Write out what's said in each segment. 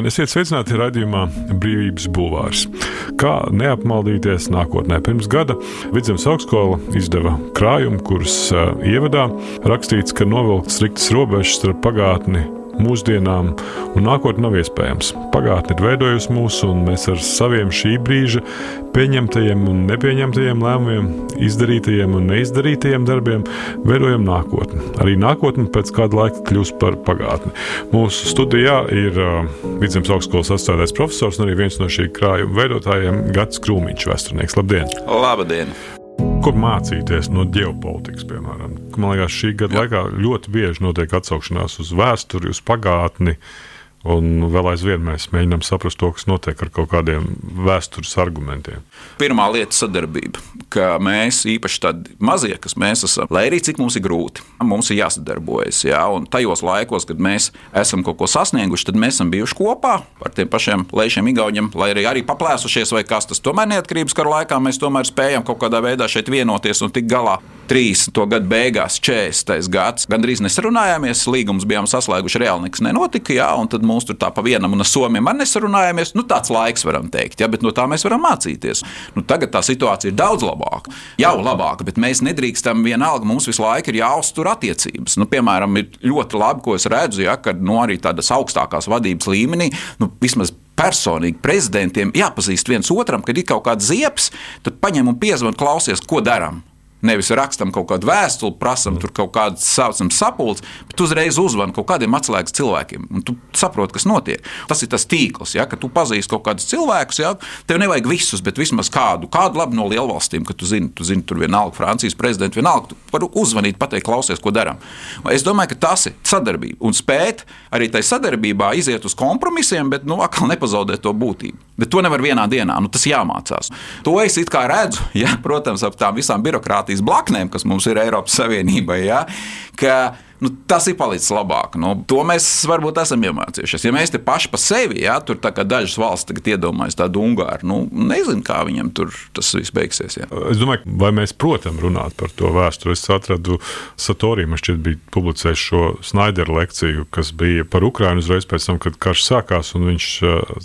Labdien, esiet sveicināti raidījumā Brīvības Bulvārs. Kā neapmaldīties nākotnē? Pirms gada Vidzemes augstskola izdeva krājumu, kuras uh, ievadā rakstīts, ka novilkt striktas robežas starp pagātni mūsdienām, un nākotnē nav iespējams. Pagātne ir veidojusi mūs, un mēs ar saviem šī brīža pieņemtajiem un nepieņemtajiem lēmumiem, izdarītajiem un neizdarītajiem darbiem veidojam nākotni. Arī nākotne pēc kāda laika kļūs par pagātni. Mūsu studijā ir uh, Vidzemes augstskolas atstādājs profesors un arī viens no šī krājuma veidotājiem Gats Krūmiņš, vēsturnieks. Labdien! Labdien! Kur mācīties no ģeopolitikas, piemēram? Man liekas, šī gada Jā. laikā ļoti bieži notiek atsaukšanās uz vēsturi, uz pagātni. Un vēl aizvien mēs mēģinām saprast to, kas notiek ar kaut kādiem vēstures argumentiem. Pirmā lieta - sadarbība. Ka mēs, īpaši tādi mazie, kas mēs esam, lai arī cik mums ir grūti, mums ir jāsadarbojas. Jā, un tajos laikos, kad mēs esam kaut ko sasnieguši, tad mēs esam bijuši kopā ar tiem pašiem lēšiem, igauņiem, lai arī, arī paplēsušies vai kas tas tomēr neatkarības kara laikā mēs tomēr spējam kaut kādā veidā šeit vienoties un tikt galā. 30. gada beigās, 40. gads, gandrīz nesarunājāmies, līgums bijām saslēguši, reāli nekas nenotika, jā, un tad mums tur tā pa vienam un ar somiem arī nesarunājāmies. Nu, tāds laiks, varam teikt, jā, bet no tā mēs varam mācīties. Nu, tagad tā situācija ir daudz labāka, jau labāka, bet mēs nedrīkstam vienalga, mums visu laiku ir jāuztur attiecības. Nu, piemēram, ir ļoti labi, ko es redzu, ja, kad nu, arī tādas augstākās vadības līmenī, nu, vismaz personīgi prezidentiem jāpazīst viens otram, kad ir kaut kāds ziepes, tad paņem un piezvan, klausies, ko darām. Nevis rakstam kaut kādu vēstuli, prasam tur kaut kādu saucam sapulci, bet uzreiz uzvanam kaut kādiem atslēgas cilvēkiem. Un tu saproti, kas notiek. Tas ir tas tīkls, ja, ka tu pazīsti kaut kādus cilvēkus. Ja, tev nevajag visus, bet vismaz kādu, kādu labi no lielvalstīm, ka tu zini, tu zini tur vienalga Francijas prezidentu, vienalga, tu vari uzvanīt, pateikt, klausies, ko darām. Es domāju, ka tas ir sadarbība un spēt arī tai sadarbībā iziet uz kompromisiem, bet nu, atkal nepazaudēt to būtību. Bet to nevar vienā dienā, nu, tas jāmācās. To es redzu, ja, protams, ap tām visām birokrātijām demokrātijas blaknēm, kas mums ir Eiropas Savienībai. Ja, ka, Nu, tas ir palicis labāk. Nu, to mēs varbūt esam iemācījušies. Ja mēs te paši pa sevi, ja tur dažas valsts tagad iedomājas tādu Ungāru, nu, nezinu, kā viņam tur tas viss beigsies. Ja. Es domāju, vai mēs, protams, runāt par to vēsturi. Es atradu Satoriju, man šķiet, bija publicējis šo Snaidera lekciju, kas bija par Ukrajinu uzreiz pēc tam, kad karš sākās. Viņš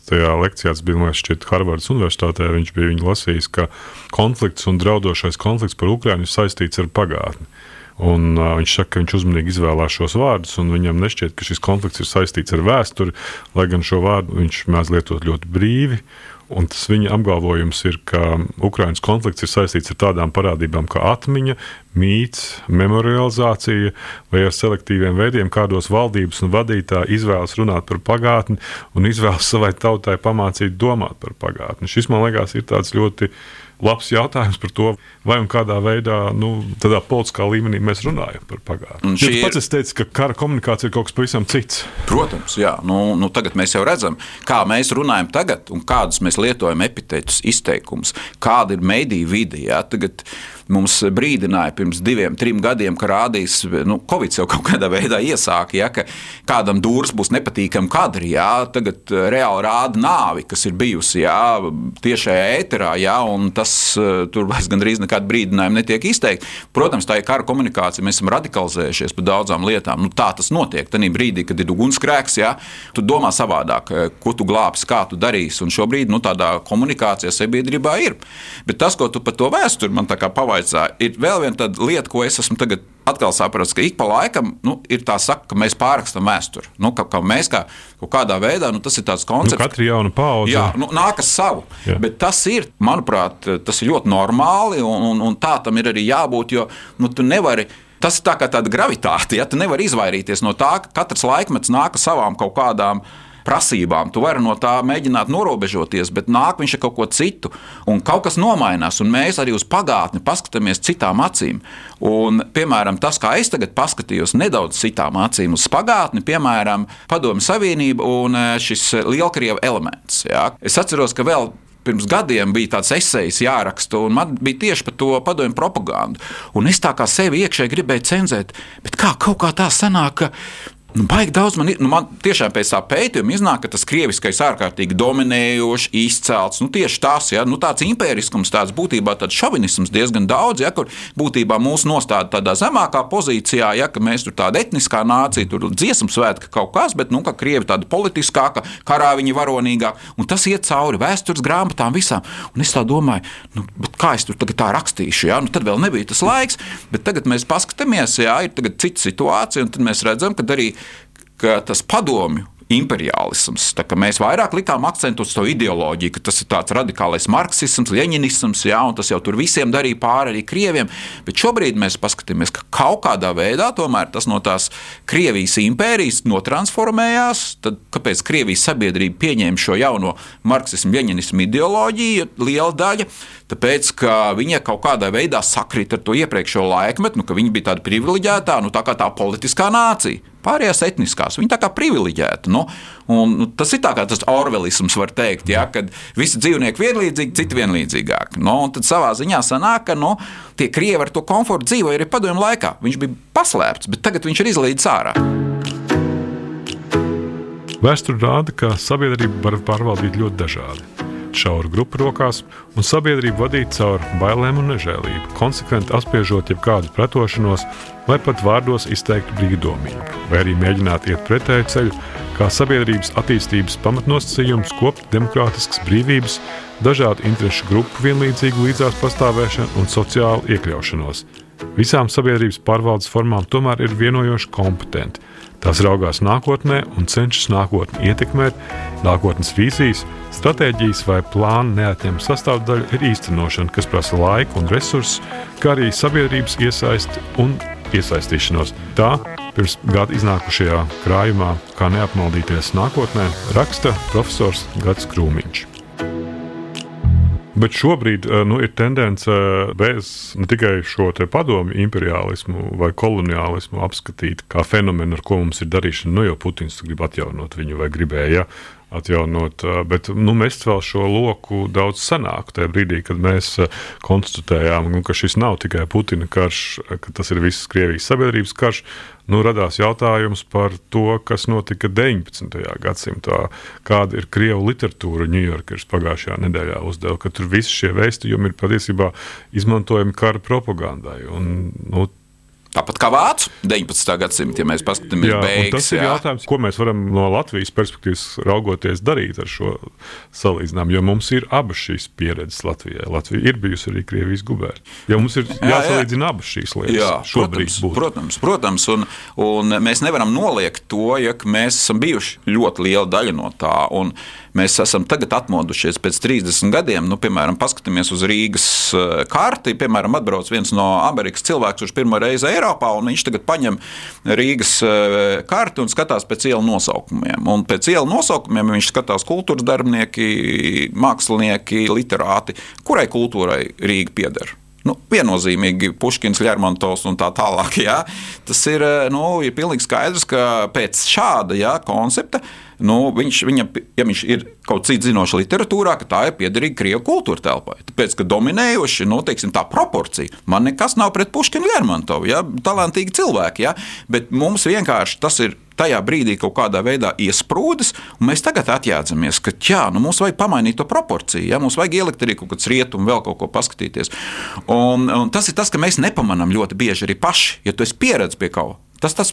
tajā lekcijā, tas bija šķiet, Harvardas Universitātē, viņš bija lasījis, ka konflikts un draudošais konflikts par Ukrajinu saistīts ar pagātni. Un, uh, viņš saka, ka viņš uzmanīgi izvēlās šos vārdus, un viņam nešķiet, ka šis konflikts ir saistīts ar vēsturi, lai gan šo vārdu viņš mēdz lietot ļoti brīvi. Un tas viņa apgalvojums ir, ka Ukraiņas konflikts ir saistīts ar tādām parādībām kā atmiņa, mīts, memorializācija vai ar selektīviem veidiem, kādos valdības un vadītāji izvēlas runāt par pagātni un izvēlas savai tautai pamācīt domāt par pagātni. Šis man liekas ir tāds ļoti labs jautājums par to, vai un kādā veidā, nu, tādā politiskā līmenī mēs runājam par pagātni. Jūs ir... pats teicat, ka kara komunikācija ir kaut kas pavisam cits. Protams, jā. Nu, nu, tagad mēs jau redzam, kā mēs runājam tagad un kādus mēs lietojam epitētus, izteikumus, kāda ir mediju vide. Jā. Tagad, mums brīdināja pirms diviem, trim gadiem, ka rādīs, nu, Covid jau kaut kādā veidā iesāka, ja, ka kādam dūrs būs nepatīkami kadri. Ja, tagad eh, reāli rāda nāvi, kas ir bijusi ja, tiešajā ēterā, ja, un tas tur vairs gandrīz nekāda brīdinājuma netiek izteikti. Protams, tā ir kara komunikācija, mēs esam radikalizējušies par daudzām lietām. Nu, tā tas notiek. Tajā brīdī, kad ir ugunsgrēks, ja, tu domā savādāk, eh, ko tu glābsi, kā tu darīsi. Un šobrīd nu, tādā komunikācijā sabiedrībā ir. Bet tas, ko tu par to vēsturi man pavaicāja, ir vēl viena lieta, ko es esmu tagad atkal sapratis, ka ik pa laikam nu, ir tā saka, ka mēs pārrakstam vēsturi. Nu, ka, ka mēs kā, kādā veidā, nu, tas ir tāds koncepts. Nu, Katra jauna paudze. Jā, nu, nākas savu. Jā. Bet tas ir, manuprāt, tas ir ļoti normāli un, un, un tā tam ir arī jābūt, jo nu, tu nevari. Tas ir tā kā tāda gravitāte, ja tu nevari izvairīties no tā, ka katrs laikmets nāk ar savām kaut kādām uh, prasībām. Tu vari no tā mēģināt norobežoties, bet nāk viņš ar kaut ko citu. Un kaut kas nomainās, un mēs arī uz pagātni paskatāmies citām acīm. Un, piemēram, tas, kā es tagad paskatījos nedaudz citām acīm uz pagātni, piemēram, Padomju Savienība un e, šis Lielkrievu elements. Jā. Es atceros, ka vēl pirms gadiem bija tāds esejs jāraksta, un man bija tieši par to padomju propagandu. Un es tā kā sevi iekšēji gribēju cenzēt, bet kā kaut kā tā sanāk, ka Nu, baigi daudz man, nu, man tiešām pēc tā pētījuma iznāk, ka tas krieviskais ārkārtīgi dominējošs, izcelts. Nu, tieši tas, ja, nu, tāds impēriskums, tāds būtībā tāds šovinisms diezgan daudz, ja, kur būtībā mūs nostāda tādā zemākā pozīcijā, ja, ka mēs tur tāda etniskā nācija, tur dziesmu svētka kaut kas, bet, nu, ka krievi tāda politiskāka, karā viņi varonīgāk, un tas iet cauri vēstures grāmatām visām. Un es tā domāju, nu, kā es tur tagad tā rakstīšu, ja, nu, tad vēl nebija tas laiks, bet tagad mēs paskatāmies, ja ir cita situācija, un tad mēs redzam, ka arī ka tas padomju imperiālisms. Mēs vairāk likām akcentu uz to ideoloģiju, ka tas ir tāds radikālais marksisms, leņķisms, ja, un tas jau tur visiem darīja pāri arī krieviem. Bet šobrīd mēs paskatāmies, ka kaut kādā veidā tas no tās Krievijas impērijas notransformējās. Tad kāpēc Krievijas sabiedrība pieņēma šo jauno marksismu, leņķismu ideoloģiju, liela daļa? Tāpēc, ka viņa kaut kādā veidā sakrita ar to iepriekšējo laikmetu, nu, ka viņa bija tāda privileģētā, nu, tā kā tā politiskā nācija pārējās etniskās. Viņi tā kā privileģēti. Nu, un, nu, tas ir tā kā tas orvelisms, var teikt, ja, kad visi dzīvnieki vienlīdzīgi, citi vienlīdzīgāki. Nu, tad savā ziņā sanāk, ka nu, tie krievi ar to komfortu dzīvoja arī padomju laikā. Viņš bija paslēpts, bet tagad viņš ir izlīdz ārā. Vēsture rāda, ka sabiedrību var pārvaldīt ļoti dažādi šauru grupu rokās un sabiedrību vadīt caur bailēm un nežēlību, konsekventi apspiežot jebkādu pretošanos, vai pat vārdos izteiktu brīvdomību, vai arī mēģināt iet pretēju ceļu, kā sabiedrības attīstības pamatnosacījums, kopt demokrātiskas brīvības, dažādu interešu grupu vienlīdzīgu līdzās pastāvēšanu un sociālu iekļaušanos. Visām sabiedrības pārvaldes formām tomēr ir vienojoši kompetenti. Tās raugās nākotnē un cenšas nākotni ietekmēt, nākotnes vīzijas, stratēģijas vai plāna neatņemama sastāvdaļa ir īstenošana, kas prasa laiku un resursus, kā arī sabiedrības iesaisti un iesaistīšanos. Tā pirms gada iznākušajā krājumā, kā neapmaldīties nākotnē, raksta profesors Gats Krūmiņš. Bet šobrīd eh, nu, ir tendence eh, bez ne tikai šo padomu imperialismu vai koloniālismu apskatīt kā fenomenu, ar ko mums ir darīšana. Nu, jau Putins grib atjaunot viņu vai gribēja atjaunot, eh, bet nu, mest vēl šo loku daudz senāk. Tajā brīdī, kad mēs konstatējām, nu, ka šis nav tikai Putina karš, ka tas ir visas Krievijas sabiedrības karš, nu, radās jautājums par to, kas notika 19. gadsimtā, kāda ir krievu literatūra Ņujorkas pagājušajā nedēļā uzdeva, ka tur visi šie vēstījumi ir patiesībā izmantojami kara propagandai. Un, nu, Tāpat kā Vācu 19. gadsimta, ja mēs paskatāmies jā, beigas, tas ir jā. jautājums, ko mēs varam no Latvijas perspektīvas raugoties darīt ar šo salīdzinājumu. Jo mums ir abas šīs pieredzes Latvijā. Latvija ir bijusi arī Krievijas gubernija. Ja mums ir jāsalīdzina jā, jā. abas šīs lietas, jā, protams, būtu. protams, protams un, un mēs nevaram noliegt to, ja mēs esam bijuši ļoti liela daļa no tā. Un, Mēs esam tagad atmodušies pēc 30 gadiem. Nu, piemēram, paskatāmies uz Rīgas eh, karti. Piemēram, atbrauc viens no Amerikas cilvēks, kurš pirmo reizi Eiropā, un viņš tagad paņem Rīgas eh, karti un skatās pēc ielu nosaukumiem. Un pēc ielu nosaukumiem viņš skatās kultūras darbinieki, mākslinieki, literāti, kurai kultūrai Rīga pieder. Nu, viennozīmīgi Puškins, Lermontovs un tā tālāk. Jā. Tas ir, eh, nu, ir pilnīgi skaidrs, ka pēc šāda jā, koncepta nu, viņš, viņa, ja viņš ir kaut cits zinošs literatūrā, ka tā ir piederīga krievu kultūra telpai. Tāpēc, ka dominējoši nu, teiksim, tā proporcija, man nekas nav pret Puškinu Lermontovu, ja, talantīgi cilvēki, ja, bet mums vienkārši tas ir tajā brīdī kaut kādā veidā iesprūdis, un mēs tagad atjēdzamies, ka jā, nu, mums vajag pamainīt to proporciju, ja mums vajag ielikt arī kaut kāds rietumu, vēl kaut ko paskatīties. Un, un tas ir tas, ka mēs nepamanām ļoti bieži arī paši, ja tu esi pieredzējis pie kaut kā. Tas tas,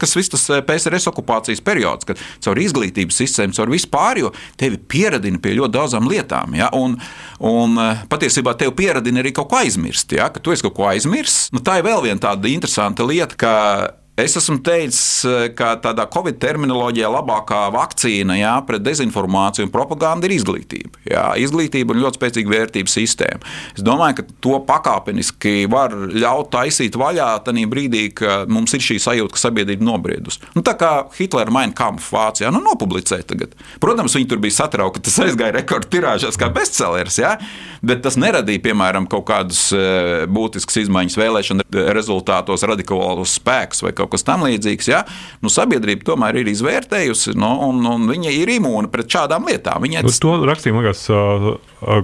kas viss tas eh, PSRS okupācijas periods, kad caur izglītības sistēmu, caur vispār, jo tevi pieradina pie ļoti daudzām lietām. Ja? Un, un eh, patiesībā tev pieradina arī kaut ko aizmirst. Ja? Ka tu esi kaut ko aizmirsis. Nu, tā ir vēl viena tāda interesanta lieta, ka Es esmu teicis, eh, ka tādā Covid terminoloģijā labākā vakcīna jā, pret dezinformāciju un propagandu ir izglītība. Jā, izglītība un ļoti spēcīga vērtību sistēma. Es domāju, ka to pakāpeniski var ļaut taisīt vaļā tajā brīdī, kad mums ir šī sajūta, ka sabiedrība nobriedusi. Nu, tā kā Hitlera maina kampfu Vācijā, nu, nopublicēja tagad. Protams, viņi tur bija satraukti, ka tas aizgāja rekordtirāžās kā bestsellers, jā, bet tas neradīja, piemēram, kaut kādas eh, būtiskas izmaiņas vēlēšanu rezultātos, radikālus spēkus vai kaut kas tamlīdzīgs. Ja? Nu, sabiedrība tomēr ir izvērtējusi, nu, un, un viņa ir imūna pret šādām lietām. Viņa... Uz to rakstījumu liekas.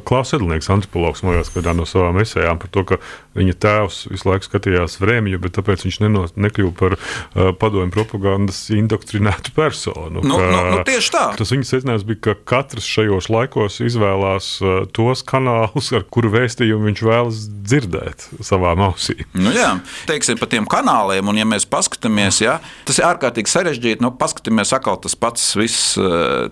Klaus Edlnieks, antropologs, mojās kādā no savām esējām par to, ka viņa tēvs visu laiku skatījās Vrēmiju, bet tāpēc viņš neno, nekļuva par uh, padomju propagandas indoktrinētu personu. Nu, ka, nu, nu, tieši tā. Tas viņa secinājums bija, ka katrs šajos laikos izvēlās uh, tos kanālus, ar kuru vēstījumu viņš vēlas dzirdēt savām ausīm. Nu, jā, teiksim par tiem kanāliem, un ja mēs paskatāmies, jā, tas ir ārkārtīgi sarežģīti. Nu, paskatāmies atkal tas pats viss,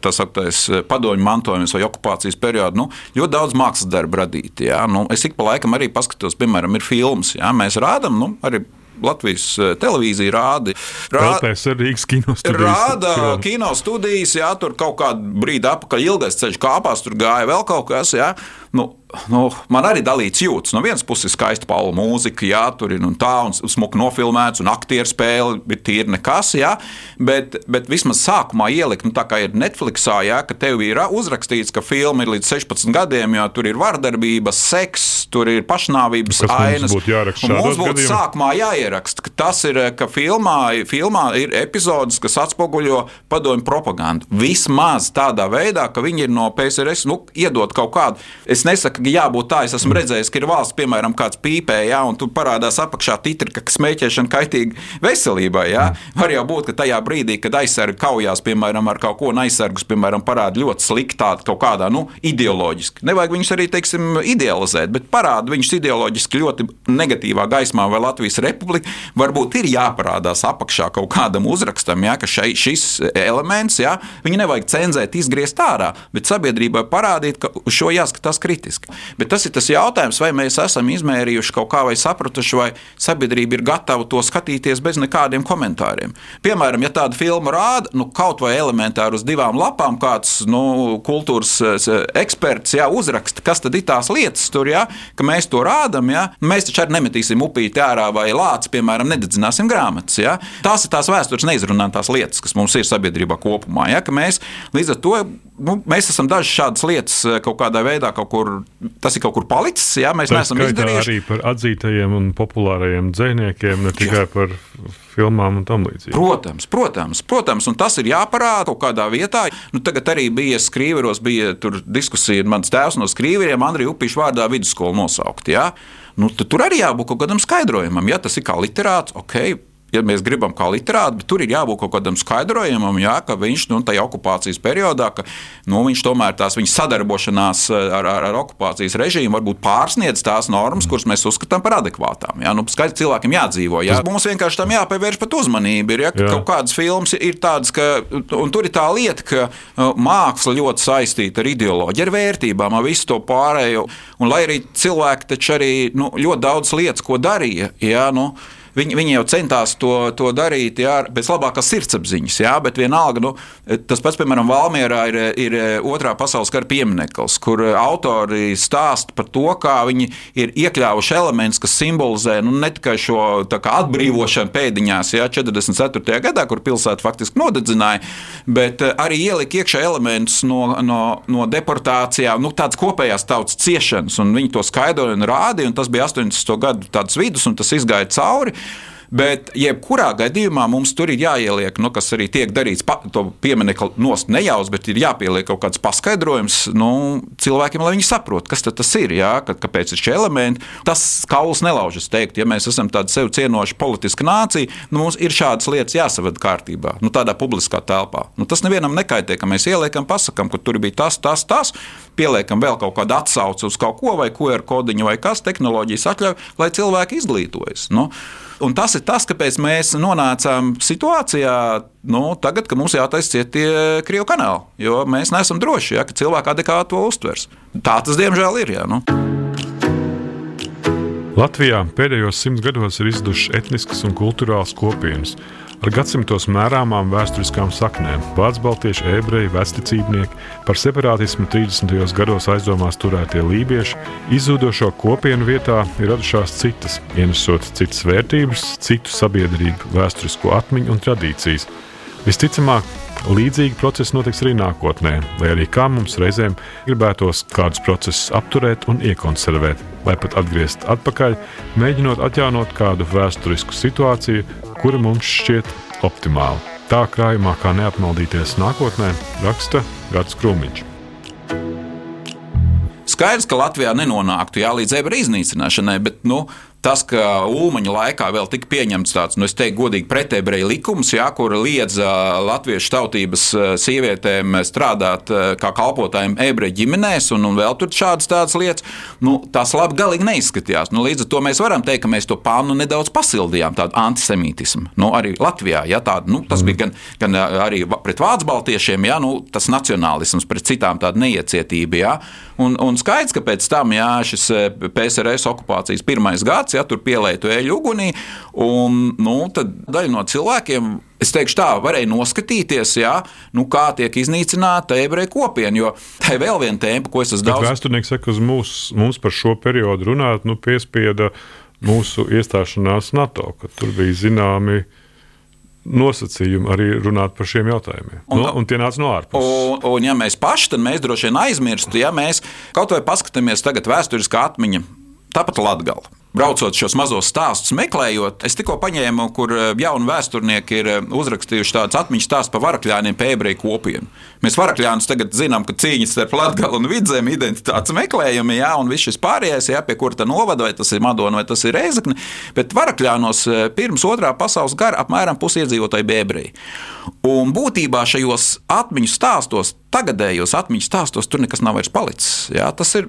tas aktais padomju mantojums vai okupācijas periods. Nu, ļoti daudz mākslas darbu radīti. Jā. Nu, es ik pa laikam arī paskatos, piemēram, ir filmas. Jā. Mēs rādām nu, arī Latvijas televīzija rāda. Rāda Rīgas kino studijas. Rāda kino studijas, jā, tur kaut kādu brīdi apakaļ ilgais ceļš kāpās, tur gāja vēl kaut kas. Jā. Nu, nu, man arī dalīts jūtas. No vienas puses, skaista paula mūzika, jā, tur ir un tā, un smuki nofilmēts, un aktieru spēle ir tīri nekas, jā, bet, bet vismaz sākumā ielikt, nu, tā kā ir Netflixā, jā, ka tev ir uzrakstīts, ka filma ir līdz 16 gadiem, jo tur ir vardarbība, seks, tur ir pašnāvības Kas ainas. Mums būtu mums būtu gadījumā? sākumā jāieraksta, ka tas ir, ka filmā, filmā ir epizodes, kas atspoguļo padomju propagandu. Vismaz tādā veidā, ka viņi ir no PSRS, nu, iedot kaut kādu. Es nesaku, ka jābūt tā. Es esmu redzējis, ka ir valsts, piemēram, kāds pīpē, jā, un tur parādās apakšā titri, ka smēķēšana kaitīga veselībai. Jā. Var jau būt, ka tajā brīdī, kad aizsargi kaujās, piemēram, ar kaut ko un aizsargus, piemēram, parāda ļoti sliktā, kaut kādā nu, ideoloģiski. Nevajag viņus arī, teiksim, idealizēt, bet parāda viņus ideoloģiski ļoti negatīvā gaismā, vai Latvijas republika varbūt ir jāparādās apakšā kaut kādam uzrakstam, jā, ka šai, šis elements, jā, viņi nevajag cenzēt, izgriezt ārā, bet sabiedrībai parādīt, ka uz šo jāskatās kritiski. Bet tas ir tas jautājums, vai mēs esam izmērījuši kaut kā vai sapratuši, vai sabiedrība ir gatava to skatīties bez nekādiem komentāriem. Piemēram, ja tāda filma rāda nu, kaut vai elementāri uz divām lapām, kāds nu, kultūras eksperts jā, uzraksta, kas tad ir tās lietas tur, jā, ka mēs to rādām. Mēs taču arī nemetīsim upīti ārā vai lāci, piemēram, nededzināsim grāmatas. Jā. Tās ir tās vēstures neizrunātās lietas, kas mums ir sabiedrībā kopumā. Jā, mēs līdz ar to nu, mēs esam dažas šādas lietas kaut kādā veidā kaut kur tas ir kaut kur palicis. Jā, mēs Tā neesam izdarījuši arī par atzītajiem un populārajiem dziniekiem, ne tikai jā. par filmām un tam līdzīgi. Protams, protams, protams, un tas ir jāparāda kaut kādā vietā. Nu, tagad arī bija skrīveros, bija diskusija, mans tēvs no skrīveriem, Andrija Upīša vārdā vidusskolu nosaukt. Jā. Nu, tur arī jābūt kaut kādam skaidrojumam, ja tas ir kā literāts. Okay, ja mēs gribam kā literāti, bet tur ir jābūt kaut kādam skaidrojumam, jā, ka viņš nu, tajā okupācijas periodā, ka nu, viņš tomēr tās viņa sadarbošanās eh, ar, ar, ar okupācijas režīmu varbūt pārsniedz tās normas, kuras mēs uzskatām par adekvātām. Jā, nu, skaidrs, cilvēkiem jādzīvo. Jā. Mums vienkārši tam jāpievērš pat uzmanība. Ir, ja, ka jā. kaut kādas filmas ir tādas, ka tur ir tā lieta, ka uh, māksla ļoti saistīta ar ideoloģiju, ar vērtībām, ar visu to pārējo. Un lai arī cilvēki taču arī nu, ļoti daudz lietas, ko darīja, jā, nu, Viņi, viņi jau centās to, to darīt jā, pēc labākās sirdsapziņas, jā, bet vienalga, nu, tas pats, piemēram, Valmjerā ir, ir otrā pasaules kara piemineklis, kur autori stāsta par to, kā viņi ir iekļāvuši elementus, kas simbolizē nu, ne tikai šo atbrīvošanu pēdiņās, jā, 44. gadā, kur pilsēta faktiski nodedzināja, bet eh, arī ielika iekšā elementus no, no, no deportācijām, nu, tādas kopējās tautas ciešanas, un viņi to skaidroja un rādīja, un tas bija 80. gadu vidus, un tas izgāja cauri. Bet, jebkurā gadījumā mums tur ir jāieliek, nu, kas arī tiek darīts, pa, to pieminiektu nost nejaus, bet ir jāpieliek kaut kāds paskaidrojums nu, cilvēkiem, lai viņi saprotu, kas tas ir, jā, ka, kāpēc ir šie elementi. Tas kauls nelaužas teikt, ja mēs esam tāda sev cienoša politiska nācija, nu, mums ir šādas lietas jāsavada kārtībā, nu, tādā publiskā telpā. Nu, tas nevienam nekaitē, ka mēs ieliekam, pasakām, ka tur bija tas, tas, tas, pieliekam vēl kaut kādu atsauci uz kaut ko vai QR kodiņu vai kas, tehnoloģijas atļauj, lai cilvēki izglītojas. Nu, Un tas ir tas, kāpēc mēs nonācām situācijā, nu, tagad, kad mums jātaisa cietie krievu kanāli. Jo mēs neesam droši, ja, ka cilvēki adekvāti to uztvers. Tā tas diemžēl ir. Ja, nu. Latvijā pēdējos simts gados ir izdušas etniskas un kultūrāls kopienas ar gadsimtos mērāmām vēsturiskām saknēm. Vācu baltieši, ebreji, vecticībnieki, par separātismu 30. gados aizdomās turētie lībieši, izzudošo kopienu vietā ir radušās citas, ienesot citas vērtības, citu sabiedrību, vēsturisko atmiņu un tradīcijas. Visticamāk, Līdzīgi procesi notiks arī nākotnē, lai arī kā mums reizēm gribētos kādus procesus apturēt un iekonservēt, vai pat atgriezt atpakaļ, mēģinot atjaunot kādu vēsturisku situāciju, kura mums šķiet optimāla. Tā krājumā kā neapmaldīties nākotnē, raksta Gats Krūmiņš. Skaidrs, ka Latvijā nenonāktu jā, līdz ebra iznīcināšanai, bet nu, tas, ka Ulmaņa laikā vēl tika pieņemts tāds, nu, es teiktu, godīgi pretebreju likums, jā, kur liedz latviešu tautības sievietēm strādāt kā kalpotājiem ebreju ģimenēs, un, un vēl tur šādas tādas lietas, nu, tas labi galīgi neizskatījās. Nu, līdz ar to mēs varam teikt, ka mēs to pānu nedaudz pasildījām, tādu antisemītismu. Nu, arī Latvijā, ja tāda, nu, tas bija gan, gan arī pret vācu baltiešiem, ja, nu, tas nacionālisms pret citām tāda neiecietība. Ja, un, un skaidrs, ka pēc tam jā, šis PSRS okupācijas pirmais gads, ja tur pielietu eļu ugunī, un nu, daļa no cilvēkiem Es teikšu, tā varēja noskatīties, jā, nu, kā tiek iznīcināta ebreju kopiena. Jo tā ir vēl viena tēma, ko es esmu daudz. Vēsturnieks saka, ka mūs, mums par šo periodu runāt, nu, piespieda mūsu iestāšanās NATO, ka tur bija zināmi nosacījumi arī runāt par šiem jautājumiem. Un, no, un tie nāca no ārpuses. Un, un, ja mēs paši, tad mēs droši vien aizmirstu, ja mēs kaut vai paskatāmies tagad vēsturiskā atmiņa, tāpat Latgala braucot šos mazos stāstus, meklējot, es tikko paņēmu, kur eh, jauni vēsturnieki ir eh, uzrakstījuši tādas atmiņas stāstus par varakļāniem pie ebreju kopienu. Mēs varakļānus tagad zinām, ka cīņas starp Latviju un Vidzemi identitātes meklējumi, jā, un viss šis pārējais, jā, pie kura tā novada, vai tas ir Madona vai tas ir Reizekne, bet varakļānos eh, pirms otrā pasaules kara apmēram pusiedzīvotāji bija ebreji. Un būtībā šajos atmiņu stāstos, tagadējos atmiņu stāstos, tur nekas nav vairs palicis. Jā, tas ir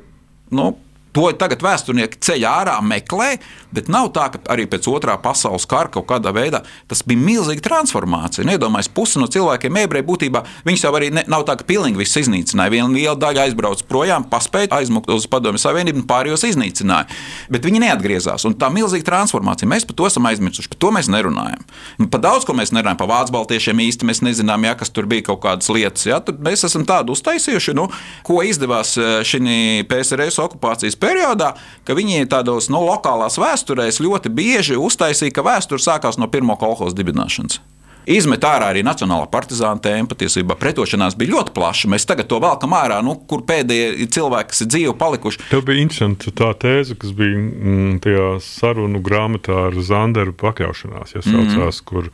nu, To tagad vēsturnieki ceļ ārā, meklē, bet nav tā, ka arī pēc otrā pasaules kara kaut kādā veidā tas bija milzīga transformācija. Nedomājies, pusi no cilvēkiem ebreji būtībā viņus jau arī ne, nav tā, ka pilnīgi viss iznīcināja. Viena liela daļa aizbrauca projām, paspēja aizmukt uz Padomju Savienību un pārējos iznīcināja. Bet viņi neatgriezās. Un tā milzīga transformācija, mēs par to esam aizmirsuši, par to mēs nerunājam. Par daudz ko mēs nerunājam, par vācu baltiešiem īsti mēs nezinām, ja, kas tur bija kaut kādas lietas. Ja, mēs esam tādu uztaisījuši, nu, ko izdevās eh, šī PSRS okupācijas periodā periodā, ka viņi tādos nu, lokālās vēsturēs ļoti bieži uztaisīja, ka vēsture sākās no pirmā kolekcijas dibināšanas. Izmet ārā arī nacionālā partizāna tēma. Patiesībā pretošanās bija ļoti plaša. Mēs tagad to velkam ārā, nu, kur pēdējie cilvēki, kas ir dzīvi palikuši. Tev bija interesanti tā tēze, kas bija mm, tajā sarunu grāmatā ar Zanderu pakļaušanās, ja saucās, mm -hmm. kur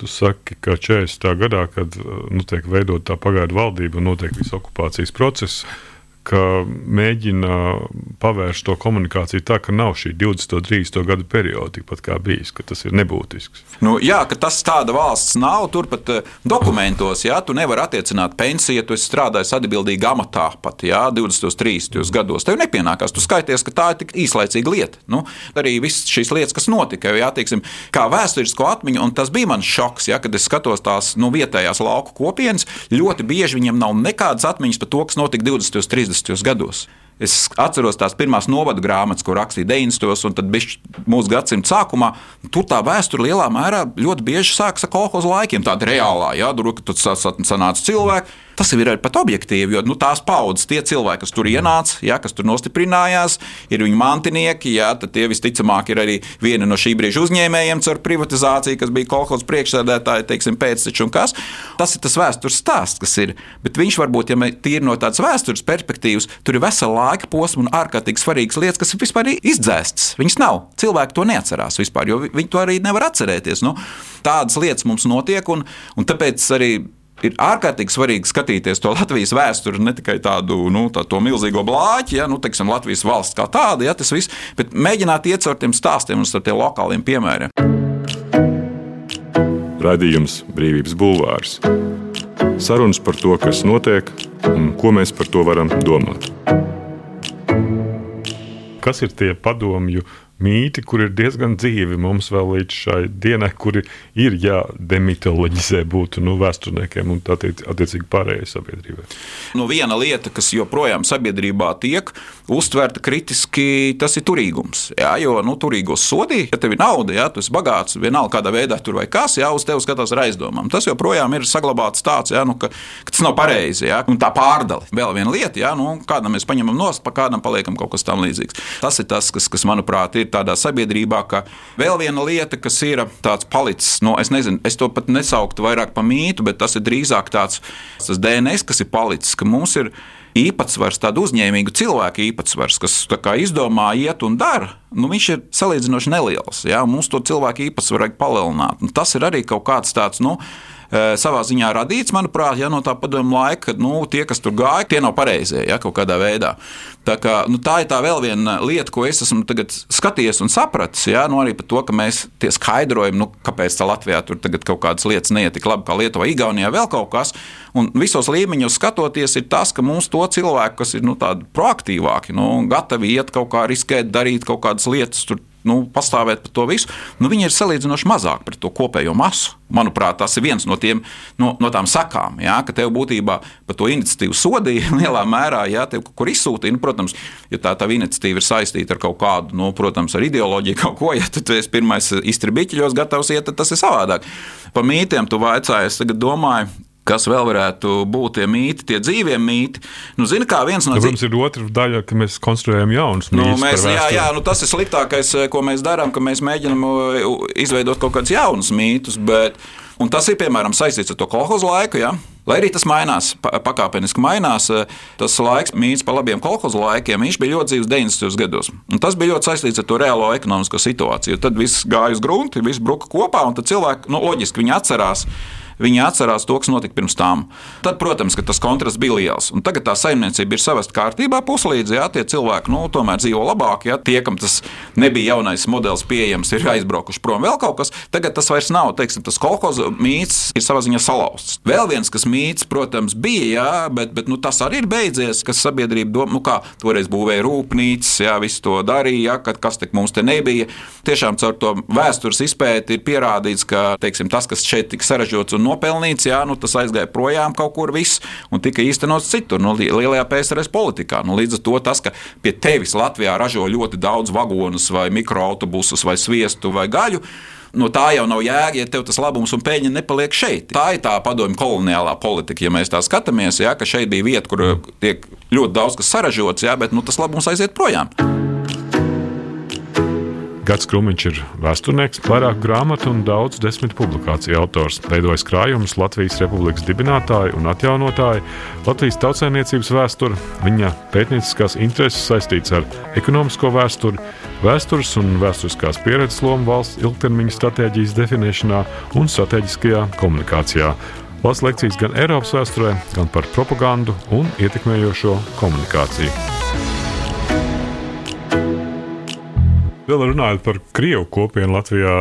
tu saki, ka 40. gadā, kad nu, tiek veidota tā pagaidu valdība un notiek viss okupācijas process ka mēģina pavērst to komunikāciju tā, ka nav šī 20, 30 gadu perioda, tikpat kā bijis, ka tas ir nebūtisks. Nu, jā, ka tas tāda valsts nav. Turpat uh, dokumentos, jā, tu nevari attiecināt pensiju, ja tu strādāji atbildīgi amatā pat jā, 20, 30 gados. Tev nepienākās. Tu skaities, ka tā ir tik īslaicīga lieta. Nu, arī visas šīs lietas, kas notika, jau jāteiksim, kā vēsturisko atmiņu, un tas bija mans šoks, jā, kad es skatos tās nu, vietējās lauku kopienas. Ļoti bieži viņiem nav nekādas atmiņas par to, kas notika 20, 30 50. gados. Es atceros tās pirmās novadu grāmatas, ko rakstīja 90. un tad mūsu gadsimta sākumā. Tur tā vēsture lielā mērā ļoti bieži sākas ar kolekcijas laikiem, tāda reālā, jā, tur sanāca cilvēki Tas ir arī pat objektīvi, jo nu, tās paudzes, tie cilvēki, kas tur ienāca, ja, kas tur nostiprinājās, ir viņu mantinieki, ja, tad tie visticamāk ir arī viena no šī brīža uzņēmējiem caur privatizāciju, kas bija kolekcijas priekšsēdētāji, teiksim, pēcteči un kas. Tas ir tas vēstures stāsts, kas ir. Bet viņš varbūt, ja tīri no tādas vēstures perspektīvas, tur ir vesela laika posma un ārkārtīgi svarīgas lietas, kas ir vispār izdzēstas. Viņas nav. Cilvēki to neatcerās vispār, jo viņi to arī nevar atcerēties. Nu, tādas lietas mums notiek, un, un tāpēc arī ir ārkārtīgi svarīgi skatīties to Latvijas vēsturi, ne tikai tādu nu, tā, milzīgo blāķi, ja, nu, teiksim, Latvijas valsts kā tāda, ja, tas viss, bet mēģināt iet caur tiem stāstiem un caur tiem lokāliem piemēriem. Radījums Brīvības Bulvārs. Sarunas par to, kas notiek un ko mēs par to varam domāt. Kas ir tie padomju mīti, kur ir diezgan dzīvi mums vēl līdz šai dienai, kuri ir jādemitoloģizē būtu nu, vēsturniekiem un attiec, attiecīgi pārējai sabiedrībai. Nu, viena lieta, kas joprojām sabiedrībā tiek uztverta kritiski, tas ir turīgums. Jā, jo nu, turīgos sodīja, ja tev ir nauda, ja tu esi bagāts, vienalga kādā veidā tur vai kas, jā, uz tevi skatās ar aizdomām. Tas joprojām ir saglabāts tāds, jā, nu, ka, ka tas nav pareizi. Jā, un tā pārdala. Vēl viena lieta, jā, nu, kādam mēs paņemam nost, pa kādam paliekam kaut kas tam līdzīgs. Tas ir tas, kas, kas manuprāt, ir tādā sabiedrībā, ka vēl viena lieta, kas ir tāds palicis, no, es nezinu, es to pat nesauktu vairāk par mītu, bet tas ir drīzāk tāds tas DNS, kas ir palicis, ka mums ir īpatsvars, tādu uzņēmīgu cilvēku īpatsvars, kas izdomā, iet un dara, nu, viņš ir salīdzinoši neliels. Ja? Mums to cilvēku īpatsvaru vajag palielināt. Un tas ir arī kaut kāds tāds. Nu, savā ziņā radīts, manuprāt, ja, no tā padomu laika, ka nu, tie, kas tur gāja, tie nav pareizie ja, kaut kādā veidā. Tā, kā, nu, tā ir tā vēl viena lieta, ko es esmu skatījies un sapratis. Ja, nu, arī par to, ka mēs tie skaidrojam, nu, kāpēc Latvijā tur kaut kādas lietas neiet tik labi kā Lietuvā, Igaunijā, vēl kaut kas. Un visos līmeņos skatoties, ir tas, ka mums to cilvēku, kas ir nu, proaktīvāki, nu, gatavi iet kaut kā riskēt, darīt kaut kādas lietas. Tur, nu, pastāvēt par to visu, nu, viņi ir salīdzinoši mazāk pret to kopējo masu. Manuprāt, tas ir viens no, tiem, no, no tām sakām, jā, ka tev būtībā par to iniciatīvu sodīja lielā mērā, ja tev kaut kur izsūtīja. Nu, protams, ja tā tā iniciatīva ir saistīta ar kaut kādu, nu, protams, ar ideoloģiju, kaut ko, ja tu esi pirmais iztribiķļos gatavs iet, tad tas ir savādāk. Par mītiem tu vaicāji, es tagad domāju, Kas vēl varētu būt tie mīti, tie dzīvie mīti? Nu, zini, kā viens no tiem. Ir otra daļa, ka mēs konstruējam jaunus nu, mītus. Jā, jā, nu, tas ir sliktākais, ko mēs darām, ka mēs mēģinām uh, izveidot kaut kādus jaunus mītus. Bet, tas ir piemēram saistīts ar to kolhozu laiku. Ja? Lai arī tas mainās, pakāpeniski mainās, uh, tas laiks, mīts par labiem kolhozu laikiem, viņš bija ļoti dzīves 90. gados. Un tas bija ļoti saistīts ar to reālo ekonomisko situāciju. Tad viss gāja uz grunti, viss bruka kopā, un cilvēki, nu, loģiski, viņi atcerās Viņi atcerās to, kas notika pirms tam. Tad, protams, tas kontrasts bija liels. Un tagad tā saimniecība ir savest kārtībā, puslīdz, ja tie cilvēki nu, tomēr dzīvo labāk. Ja tie, kam tas nebija jaunais modelis pieejams, ir aizbraukuši prom vēl kaut kas, tagad tas vairs nav. Teiksim, tas kolekcijas mīts ir savā ziņā salauzts. Vēl viens, kas mīts, protams, bija, jā, bet, bet nu, tas arī ir beidzies, kas sabiedrība domā, nu, kā toreiz būvēja rūpnīcas, jā, visu to darīja, jā, kad kas te mums te nebija. Tiešām caur to vēstures izpēti ir pierādīts, ka teiksim, tas, kas šeit tika saražots un nopelnīts, jā, nu, tas aizgāja projām kaut kur viss un tika īstenots citur, nu, lielajā PSRS politikā. Nu, līdz ar to tas, ka pie tevis Latvijā ražo ļoti daudz vagonus vai mikroautobusus vai sviestu vai gaļu. No tā jau nav jēga, ja tev tas labums un peļņa nepaliek šeit. Tā ir tā padomju koloniālā politika, ja mēs tā skatāmies, ja, ka šeit bija vieta, kur tiek ļoti daudz kas saražots, ja, bet nu, tas labums aiziet projām. Gats Krūmiņš ir vēsturnieks, vairāk grāmatu un daudz desmit publikāciju autors. Veidojis krājumus Latvijas Republikas dibinātāju un atjaunotāju, Latvijas tautsēmniecības vēsturi, viņa pētnieciskās intereses saistīts ar ekonomisko vēsturi, vēstures un vēsturiskās pieredzes lomu valsts ilgtermiņa stratēģijas definēšanā un strateģiskajā komunikācijā. Lasa lekcijas gan Eiropas vēsturē, gan par propagandu un ietekmējošo komunikāciju. Vēl runājot par krievu kopienu Latvijā,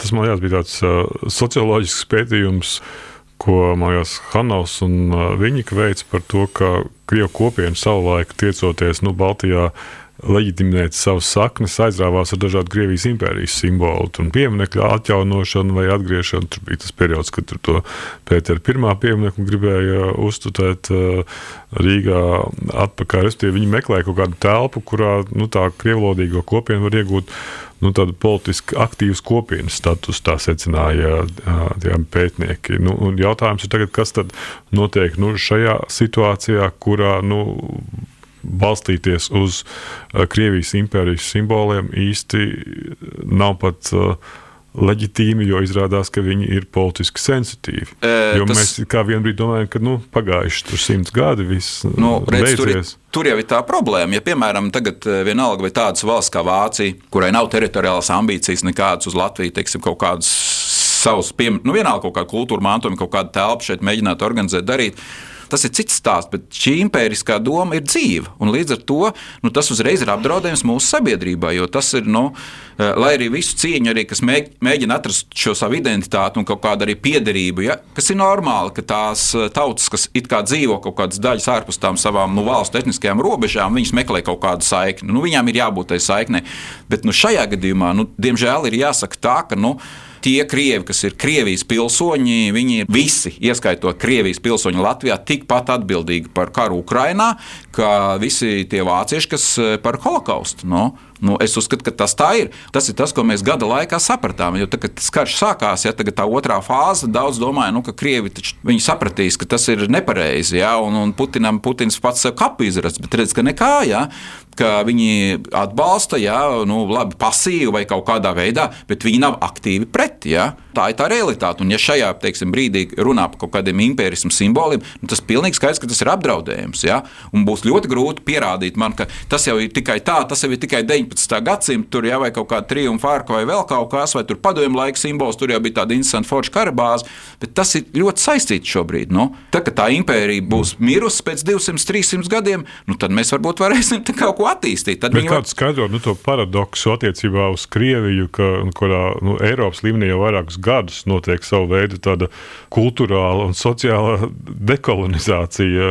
tas man liekas, bija tāds uh, socioloģisks pētījums, ko Maijas Hanovs un uh, viņi veica par to, ka krievu kopiena savulaik tiecoties nu, Baltijā leģitimēt savas saknes, aizrāvās ar dažādu Krievijas impērijas simbolu, un pieminiektu atjaunošanu vai atgriešanu. Tur bija tas periods, kad to Pētera pirmā pieminiektu gribēja uzturēt uh, Rīgā atpakaļ. Restīvi, viņi meklēja kaut kādu telpu, kurā nu, tā krievlodīgo kopienu var iegūt. Nu, tādu politiski aktīvu kopienas statusu tā secināja tie pētnieki. Nu, jautājums ir, tagad, kas tad notiek nu, šajā situācijā, kurā nu, balstīties uz uh, Krievijas impērijas simboliem īsti nav pat uh, leģitīmi, jo izrādās, ka viņi ir politiski sensitīvi. E, jo tas... mēs kā vienbrīd domājam, ka nu, pagājuši tur simts gadi, viss nu, redz, tur, ir, tur jau ir tā problēma. Ja, piemēram, tagad vienalga vai tādas valsts kā Vācija, kurai nav teritoriālas ambīcijas nekādas uz Latviju, teiksim, kaut kādas savus, piem... nu, vienalga kaut kādu kultūru mantojumu, kaut kādu telpu šeit mēģināt organizēt, darīt tas ir cits stāsts, bet šī impēriskā doma ir dzīva. Līdz ar to nu, tas uzreiz ir apdraudējums mūsu sabiedrībai. Jo tas ir, nu, eh, lai arī visu cieņu, arī, kas mēģina atrast šo savu identitāti un kaut kādu arī piederību, ja, kas ir normāli, ka tās eh, tautas, kas it kā dzīvo kaut kādas daļas ārpus tām savām nu, valstu etniskajām robežām, viņas meklē kaut kādu saikni. Nu, viņām ir jābūt tai saiknei. Bet nu, šajā gadījumā, nu, diemžēl, ir jāsaka tā, ka. Nu, tie krievi, kas ir Krievijas pilsoņi, viņi ir visi, ieskaitot Krievijas pilsoņu Latvijā, tikpat atbildīgi par karu Ukrajinā, kā visi tie vācieši, kas eh, par holokaustu. No? Nu, es uzskatu, ka tas tā ir. Tas ir tas, ko mēs gada laikā sapratām. Jo tad, kad karš sākās, ja tā otrā fāze, daudz domāja, nu, ka krievi sapratīs, ka tas ir nepareizi. Ja, un, un Putinam Putins pats sev kapu izrādās, bet redz, ka nekā. Ja. Ka viņi atbalsta, jā, nu, labi, pasīvi vai kaut kādā veidā, bet viņi nav aktīvi pret. Jā. Tā ir tā realitāte. Un, ja šajā teiksim, brīdī runā par kaut kādiem impērismu simboliem, nu, tas pilnīgi skaidrs, ka tas ir apdraudējums. Ja? Un būs ļoti grūti pierādīt man, ka tas jau ir tikai tā, tas jau ir tikai 19. gadsimta, tur jau ir kaut kāda triumfa arka vai vēl kaut kas, vai tur padomju laika simbols, tur jau bija tāda interesanta forša karabāze. Bet tas ir ļoti saistīts šobrīd. Nu? Tad, kad tā impērija būs mirusi pēc 200, 300 gadiem, nu, tad mēs varbūt varēsim kaut ko attīstīt. Tad kā var... skaidrot nu, to paradoksu attiecībā uz Krieviju, ka, nu, kurā nu, Eiropas līmenī jau vairākus gadus notiek savu veidu tāda kultūrāla un sociāla dekolonizācija,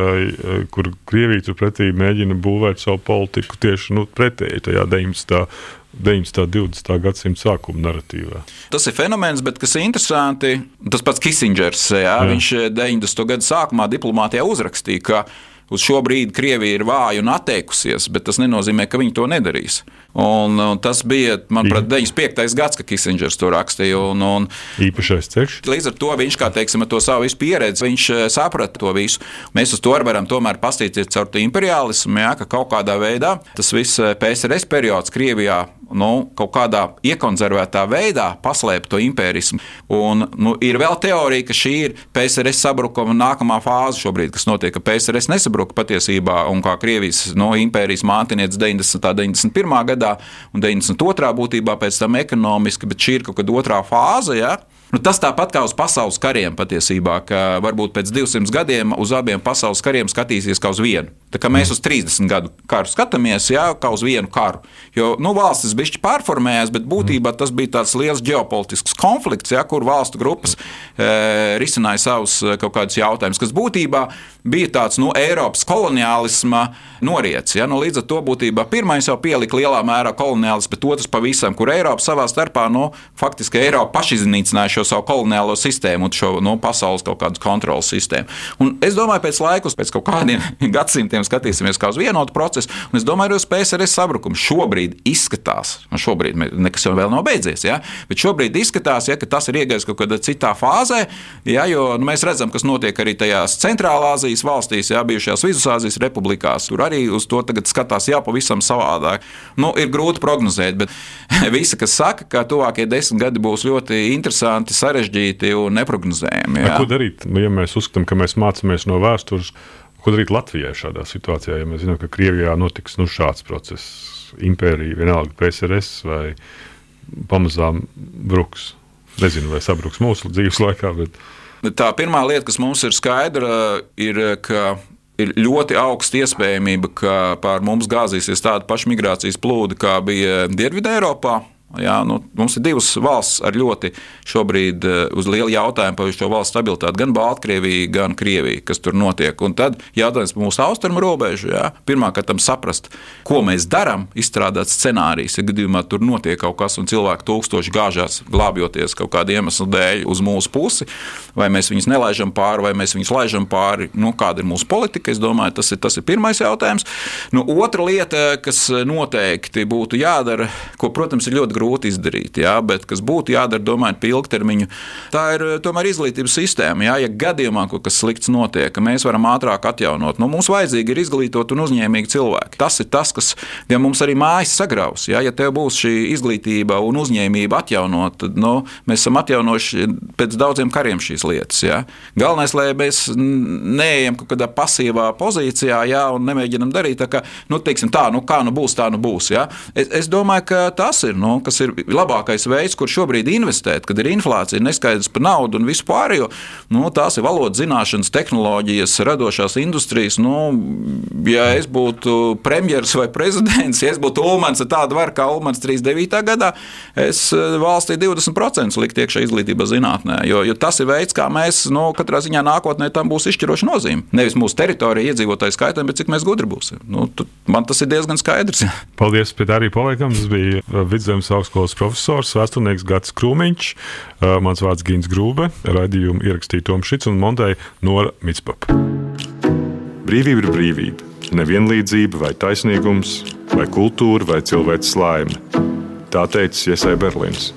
kur Krievija turpretī mēģina būvēt savu politiku tieši nu, pretēji tajā 19. 19. un 20. gadsimta sākuma narratīvā. Tas ir fenomens, bet kas ir interesanti, tas pats Kisingers, jā, jā. viņš 90. gada sākumā diplomātijā uzrakstīja, ka uz šo brīdi Krievija ir vāja un atteikusies, bet tas nenozīmē, ka viņi to nedarīs. Un, un tas bija, manuprāt, 95. gads, kad Kisingers to rakstīja. Un, un, Īpašais ceļš. Līdz ar to viņš, kā teiksim, to savu pieredzi, viņš eh, saprata to visu. Mēs uz to varam tomēr paskatīties caur imperialismu, jā, ka kaut kādā veidā tas viss eh, PSRS periods Krievijā nu, kaut kādā iekonservētā veidā paslēpt to impērismu. Un, nu, ir vēl teorija, ka šī ir PSRS sabrukuma nākamā fāze šobrīd, kas notiek, ka PSRS nesabruka patiesībā un kā Krievijas no, impērijas mātinieks 90. un 91. gadā gadā, un 92. būtībā pēc tam ekonomiski, bet šī ir kaut kāda otrā fāze. Ja? Nu, tas tāpat kā uz pasaules kariem patiesībā, ka varbūt pēc 200 gadiem uz abiem pasaules kariem skatīsies kā uz vienu. Mēs uz 30 gadu karu skatāmies, jā, kā uz vienu karu. Jo nu, valstis bija pārformējās, bet būtībā tas bija tāds liels ģeopolitisks konflikts, jā, kur valstu grupas e, risināja savus e, kaut kādus jautājumus, kas būtībā bija tāds nu, Eiropas koloniālisma noriets. Ja? Nu, līdz ar to būtībā pirmais jau pielika lielā mērā koloniālismu, bet otrs pavisam, kur Eiropa savā starpā nu, faktiski Eiropa pašiznīcināja šo savu koloniālo sistēmu un šo nu, pasaules kaut kādu kontrolas sistēmu. Un es domāju, pēc laikus, pēc kaut kādiem gadsimtiem skatīsimies kā uz vienotu procesu, un es domāju, ka PSRS sabrukums šobrīd izskatās, un šobrīd nekas jau nav beidzies, ja? bet šobrīd izskatās, ja, ka tas ir iegājis kaut kādā citā fāzē, ja, jo nu, mēs redzam, kas notiek arī tajās centrālā Azijas valstīs, ja, bijušajās Vidusāzijas republikās. Tur arī uz to skatās jā, pavisam savādāk. Nu, ir grūti prognozēt, bet visi, kas saka, ka tuvākie desmit gadi būs ļoti interesanti, sarežģīti un neprognozējami. Jā. Ko darīt, nu, ja mēs uzskatām, ka mēs mācāmies no vēstures? Ko darīt Latvijai šādā situācijā, ja mēs zinām, ka Krievijā notiks nu, šāds process, impērija, vienalga PSRS vai pamazām bruks? Nezinu, vai sabruks mūsu dzīves laikā. Bet... Tā pirmā lieta, kas mums ir skaidra, ir, ka ir ļoti augsta iespējamība, ka pār mums gāzīsies tāda paša migrācijas plūde, kā bija Dienvidē Eiropā. Jā, nu, mums ir divas valsts ar ļoti šobrīd uh, uz lielu jautājumu par šo valstu stabilitāti. Gan Baltkrievija, gan Krievija, kas tur notiek. Un tad jautājums par mūsu austrumu robežu. Pirmkārt, saprast, ko mēs darām, izstrādāt scenārijus. Ja gadījumā tur notiek kaut kas, un cilvēki tūkstoši gāžās, glābjoties kaut kādu iemeslu dēļ uz mūsu pusi, vai mēs viņus nelaižam pāri, vai mēs viņus laižam pāri, nu, kāda ir mūsu politika. Es domāju, tas ir, tas ir pirmais jautājums. Nu, otra lieta, kas noteikti būtu jādara, ko, protams, ir ļoti grūti izdarīt, jā, bet kas būtu jādara, domājot par ilgtermiņu, tā ir eh, tomēr izglītības sistēma. Jā, ja gadījumā kaut kas slikts notiek, ka mēs varam ātrāk atjaunot, nu, mums vajadzīgi ir izglītot un uzņēmīgi cilvēki. Tas ir tas, kas ja mums arī mājas sagraus. Jā, ja tev būs šī izglītība un uzņēmība atjaunot, tad nu, mēs esam atjaunojuši pēc daudziem kariem šīs lietas. Jā. Galvenais, lai mēs neejam kaut kādā pasīvā pozīcijā jā, un nemēģinam darīt tā, ka, nu, teiksim, tā, nu, kā nu būs, tā nu būs. Jā. Es, es domāju, ka tas ir. Nu, kas ir labākais veids, kur šobrīd investēt, kad ir inflācija, neskaidrs par naudu un visu pārējo. Nu, tās ir valodas zināšanas, tehnoloģijas, radošās industrijas. Nu, ja es būtu premjerministrs vai prezidents, ja es būtu Ulmans, tāda var kā Ulmans 39. gadā, es eh, valstī 20% liktu iekšā izglītībā zinātnē. Jo, jo tas ir veids, kā mēs nu, katrā ziņā nākotnē tam būs izšķiroša nozīme. Nevis mūsu teritorija, iedzīvotāju skaitam, bet cik mēs gudri būsim. Nu, man tas ir diezgan skaidrs. Paldies, Pēc arī paliekam. Tas bija Vidzemes augstskolas profesors, vēsturnieks Gats Krūmiņš, mans vārds Gins Grūbe, raidījumu ierakstīja Toms Šits un montēja Nora Mitspapa. Brīvība ir brīvība. Nevienlīdzība vai taisnīgums, vai kultūra vai cilvēks laime. Tā teica Iesai Berlīns.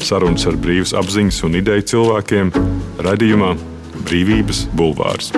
Sarunas ar brīvas apziņas un ideju cilvēkiem radījumā Brīvības bulvārs.